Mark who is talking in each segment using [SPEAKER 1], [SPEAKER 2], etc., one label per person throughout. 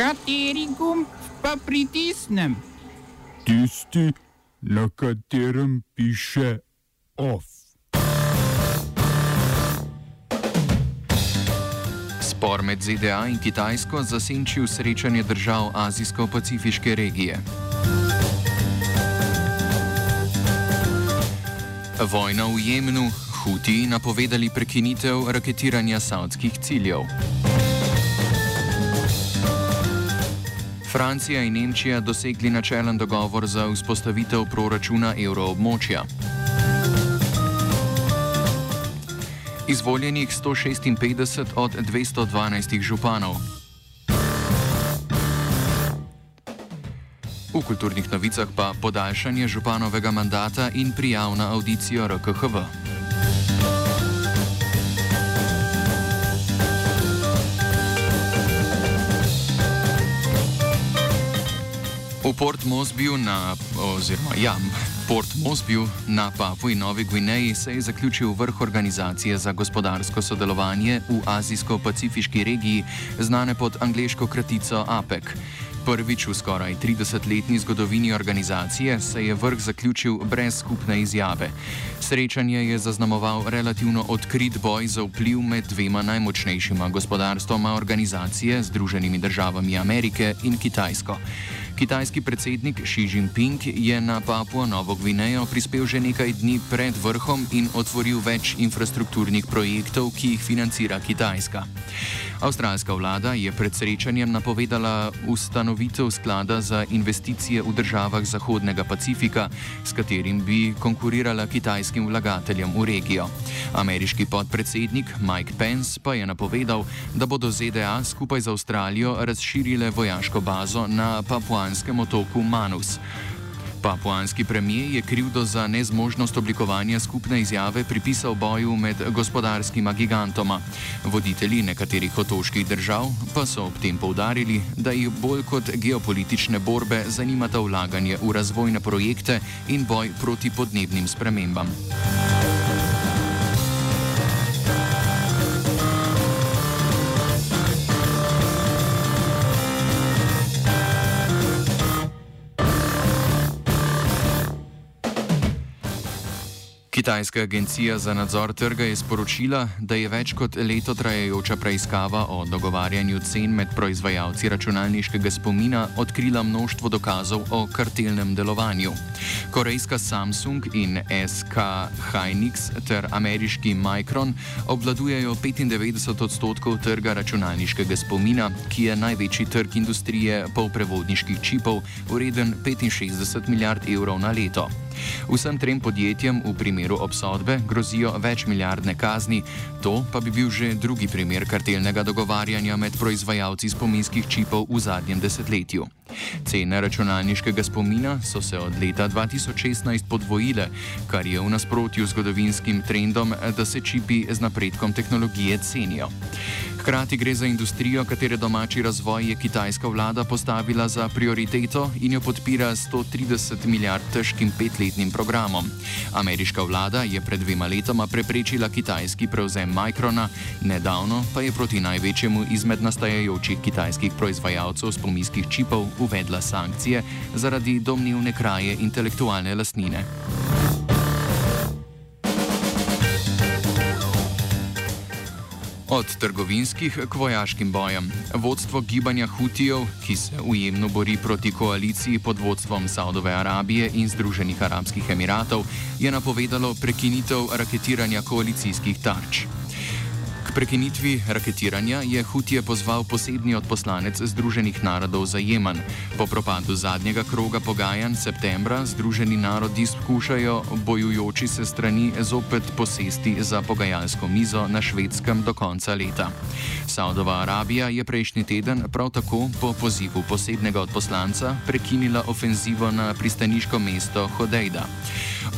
[SPEAKER 1] Kateri gumb pa pritisnem?
[SPEAKER 2] Tisti, na katerem piše OF.
[SPEAKER 3] Spor med ZDA in Kitajsko zasenčil srečanje držav Azijsko-Pacifiške regije. Vojna v Jemnu, Huti napovedali prekinitev raketiranja savdskih ciljev. Francija in Nemčija dosegli načelen dogovor za vzpostavitev proračuna evroobmočja. Izvoljenih 156 od 212 županov. V kulturnih novicah pa podaljšanje županovega mandata in prijav na audicijo RKHV. V Port Mosbiju na, oziroma ja, Port Mosbiju na Papui Novi Gvineji se je zaključil vrh organizacije za gospodarsko sodelovanje v Azijsko-Pacifiški regiji, znane pod angliško kratico APEC. Prvič v skoraj 30-letni zgodovini organizacije se je vrh zaključil brez skupne izjave. Srečanje je zaznamoval relativno odkrit boj za vpliv med dvema najmočnejšima gospodarstvoma organizacije, Združenimi državami Amerike in Kitajsko. Kitajski predsednik Xi Jinping je na Papuo Novo Gvinejo prispel že nekaj dni pred vrhom in otvoril več infrastrukturnih projektov, ki jih financira Kitajska. Avstralska vlada je pred srečanjem napovedala ustanovitev sklada za investicije v državah Zahodnega Pacifika, s katerim bi konkurirala kitajskim vlagateljem v regijo. Ameriški podpredsednik Mike Pence pa je napovedal, da bodo ZDA skupaj z Avstralijo razširile vojaško bazo na Papuan papuanskem otoku Manus. Papuanski premijer je krivdo za nezmožnost oblikovanja skupne izjave pripisal boju med gospodarskima gigantoma. Voditelji nekaterih otoških držav pa so ob tem povdarili, da jih bolj kot geopolitične borbe zanimata vlaganje v razvojne projekte in boj proti podnebnim spremembam. Kitajska agencija za nadzor trga je sporočila, da je več kot leto trajajoča preiskava o dogovarjanju cen med proizvajalci računalniškega spomina odkrila množstvo dokazov o kartelnem delovanju. Korejska Samsung in SK Hynix ter ameriški Micron obvladujejo 95 odstotkov trga računalniškega spomina, ki je največji trg industrije polprevodniških čipov, vreden 65 milijard evrov na leto. Vsem trem podjetjem v primeru obsodbe grozijo več milijardne kazni, to pa bi bil že drugi primer kartelnega dogovarjanja med proizvajalci spominskih čipov v zadnjem desetletju. Cene računalniškega spomina so se od leta 2016 podvojile, kar je v nasprotju z zgodovinskim trendom, da se čipi z napredkom tehnologije cenijo. Hkrati gre za industrijo, katere domači razvoj je kitajska vlada postavila za prioriteto in jo podpira 130 milijard težkim petletnim programom. Ameriška vlada je pred dvema letoma preprečila kitajski prevzem Microna, nedavno pa je proti največjemu izmed nastajajočih kitajskih proizvajalcev spominskih čipov uvedla sankcije zaradi domnevne kraje intelektualne lastnine. Od trgovinskih k vojaškim bojem. Vodstvo gibanja Hutijev, ki se ujemno bori proti koaliciji pod vodstvom Saudove Arabije in Združenih arabskih emiratov, je napovedalo prekinitev raketiranja koalicijskih tarč prekinitvi raketiranja je Hutije pozval posebni odposlanec Združenih narodov za Jemen. Po propadu zadnjega kroga pogajanj septembra Združeni narodi skušajo bojujoči se strani zopet posesti za pogajalsko mizo na švedskem do konca leta. Saudova Arabija je prejšnji teden prav tako po pozivu posebnega odposlanca prekinila ofenzivo na pristaniško mesto Hodejda.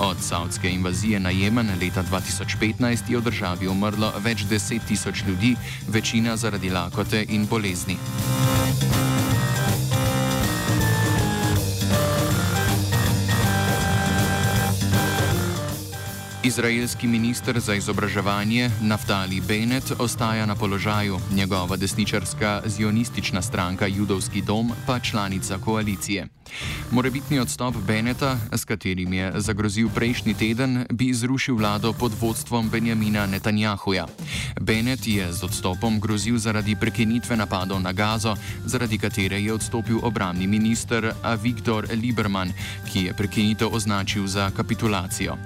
[SPEAKER 3] Od saudske invazije na Jemen leta 2015 je v državi umrlo več deset tisoč ljudi, večina zaradi lakote in bolezni. Izraelski minister za izobraževanje Naftali Bennett ostaja na položaju, njegova desničarska zionistična stranka Judovski dom pa članica koalicije. Morebitni odstop Beneta, s katerim je zagrozil prejšnji teden, bi zrušil vlado pod vodstvom Benjamina Netanjahuja. Benet je z odstopom grozil zaradi prekinitve napadov na Gazo, zaradi katere je odstopil obramni minister Avigdor Lieberman, ki je prekinitev označil za kapitulacijo.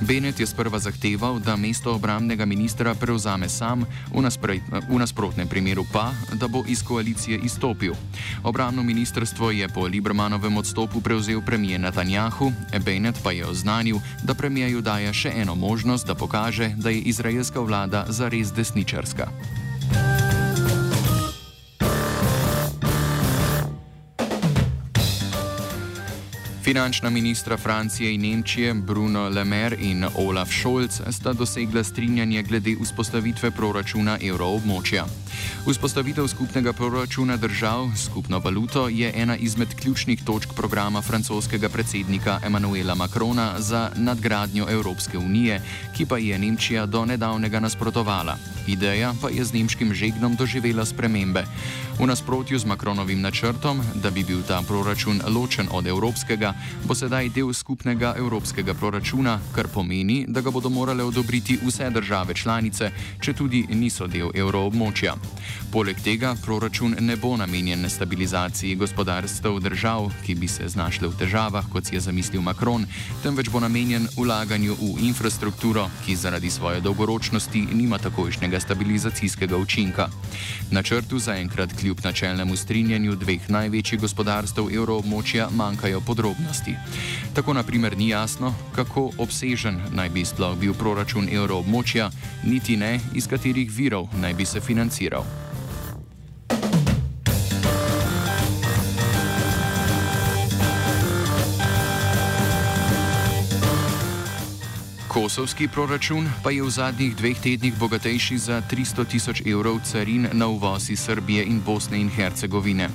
[SPEAKER 3] Benet je sprva zahteval, da mesto obramnega ministra prevzame sam, v, v nasprotnem primeru pa, da bo iz koalicije izstopil. Obramno ministrstvo je po Liebermanovem njegovem odstopu prevzel premijer Netanjahu, Bennett pa je oznanil, da premijeju daje še eno možnost, da pokaže, da je izraelska vlada zares desničarska. Finančna ministra Francije in Nemčije Bruno Le Maire in Olaf Scholz sta dosegla strinjanje glede vzpostavitve proračuna evroobmočja. Vzpostavitev skupnega proračuna držav skupno valuto je ena izmed ključnih točk programa francoskega predsednika Emmanuela Macrona za nadgradnjo Evropske unije, ki pa je Nemčija do nedavnega nasprotovala. Ideja pa je z nemškim žegnom doživela spremembe. V nasprotju z Macronovim načrtom, da bi bil ta proračun ločen od evropskega, bo sedaj del skupnega evropskega proračuna, kar pomeni, da ga bodo morale odobriti vse države članice, če tudi niso del evroobmočja. Poleg tega proračun ne bo namenjen stabilizaciji gospodarstv držav, ki bi se znašle v težavah, kot si je zamislil Macron, temveč bo namenjen ulaganju v infrastrukturo, ki zaradi svoje dolgoročnosti nima takojšnjega stabilizacijskega učinka. Načrtu zaenkrat kljub načelnemu strinjanju dveh največjih gospodarstv evroobmočja manjkajo podrobnosti. Tako naprimer ni jasno, kako obsežen naj bi sploh bil proračun evroobmočja, niti ne iz katerih virov naj bi se financiral. Kosovski proračun pa je v zadnjih dveh tednih bogatejši za 300 tisoč evrov carin na uvoz iz Srbije in Bosne in Hercegovine.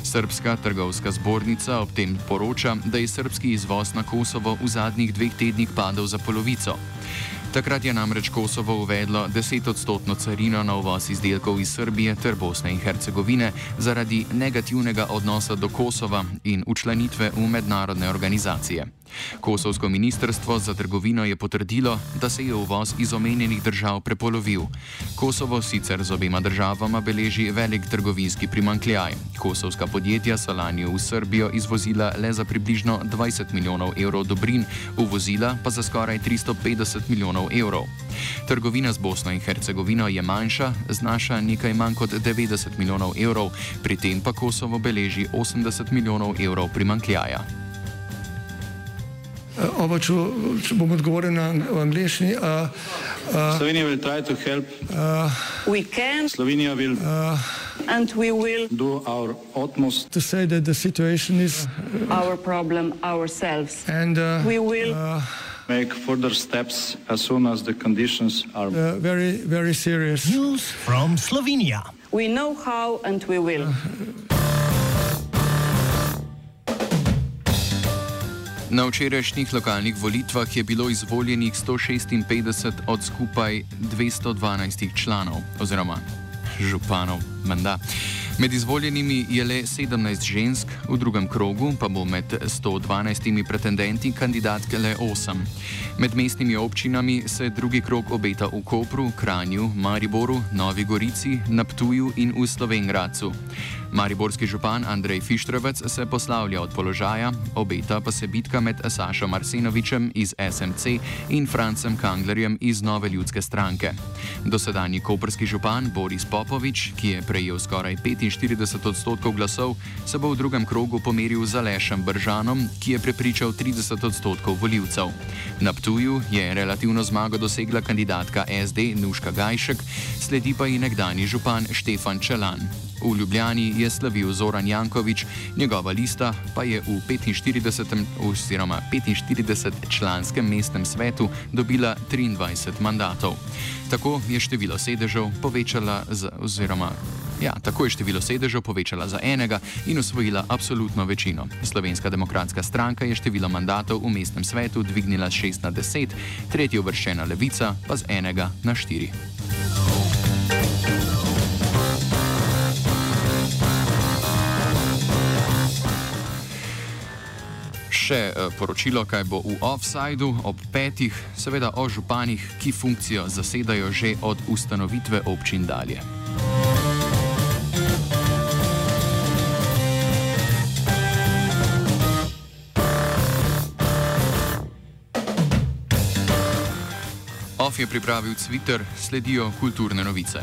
[SPEAKER 3] Srpska trgovska zbornica ob tem poroča, da je srpski izvoz na Kosovo v zadnjih dveh tednih padel za polovico. Takrat je namreč Kosovo uvedlo 10-odstotno carino na uvoz izdelkov iz Srbije ter Bosne in Hercegovine zaradi negativnega odnosa do Kosova in učlanitve v mednarodne organizacije. Kosovsko ministrstvo za trgovino je potrdilo, da se je uvoz iz omenjenih držav prepolovil. Kosovo sicer z obema državama beleži velik trgovinski primankljaj. Kosovska podjetja so lani v Srbijo izvozila le za približno 20 milijonov evrov dobrin, uvozila pa za skoraj 350 milijonov evrov. Trgovina z Bosno in Hercegovino je manjša, znaša nekaj manj kot 90 milijonov evrov, pri tem pa Kosovo beleži 80 milijonov evrov primankljaja.
[SPEAKER 4] Oba, če, bom odgovoril na angliški. Uh,
[SPEAKER 5] uh, Slovenija bo poskušala pomagati. Slovenija bo naredila svoj utmost,
[SPEAKER 4] da bo rekla, da je situacija naš
[SPEAKER 5] problem, naš sebe. In mi bomo make further steps as soon as the conditions are uh,
[SPEAKER 4] very, very serious.
[SPEAKER 6] News from Slovenia.
[SPEAKER 5] We know how and we will. Uh,
[SPEAKER 3] Na včerajšnjih lokalnih volitvah je bilo izvoljenih 156 od skupaj 212 članov oziroma županov. Manda. Med izvoljenimi je le 17 žensk, v drugem krogu pa bo med 112 pretendenti kandidatke le 8. Med mestnimi občinami se drugi krog obeta v Kopru, Kranju, Mariboru, Novi Gorici, Naptuju in v Slovengradcu. Mariborski župan Andrej Fištrovec se poslavlja od položaja, obeta pa se bitka med Sašom Arsenovičem iz SMC in Francem Kanglerjem iz Nove ljudske stranke. Dosedanji koperski župan Boris Popovič, ki je prejel skoraj 45 odstotkov glasov, se bo v drugem krogu pomeril z Alešem Bržanom, ki je prepričal 30 odstotkov voljivcev. Na Ptuju je relativno zmago dosegla kandidatka SD Nuška Gajšek, sledi pa ji nekdani župan Štefan Čelan. V Ljubljani je slavil Zoran Jankovič, njegova lista pa je v 45. oziroma 45 članskem mestnem svetu dobila 23 mandatov. Tako je število sedežev povečala z, oziroma Ja, tako je število sedežev povečala za enega in osvojila absolutno večino. Slovenska demokratska stranka je število mandatov v mestnem svetu dvignila z 6 na 10, tretja uvrščena levica pa z enega na 4. Še eh, poročilo, kaj bo v offsajdu ob petih, seveda o županih, ki funkcijo zasedajo že od ustanovitve občin dalje. Je pripravil Twitter, sledijo kulturne novice.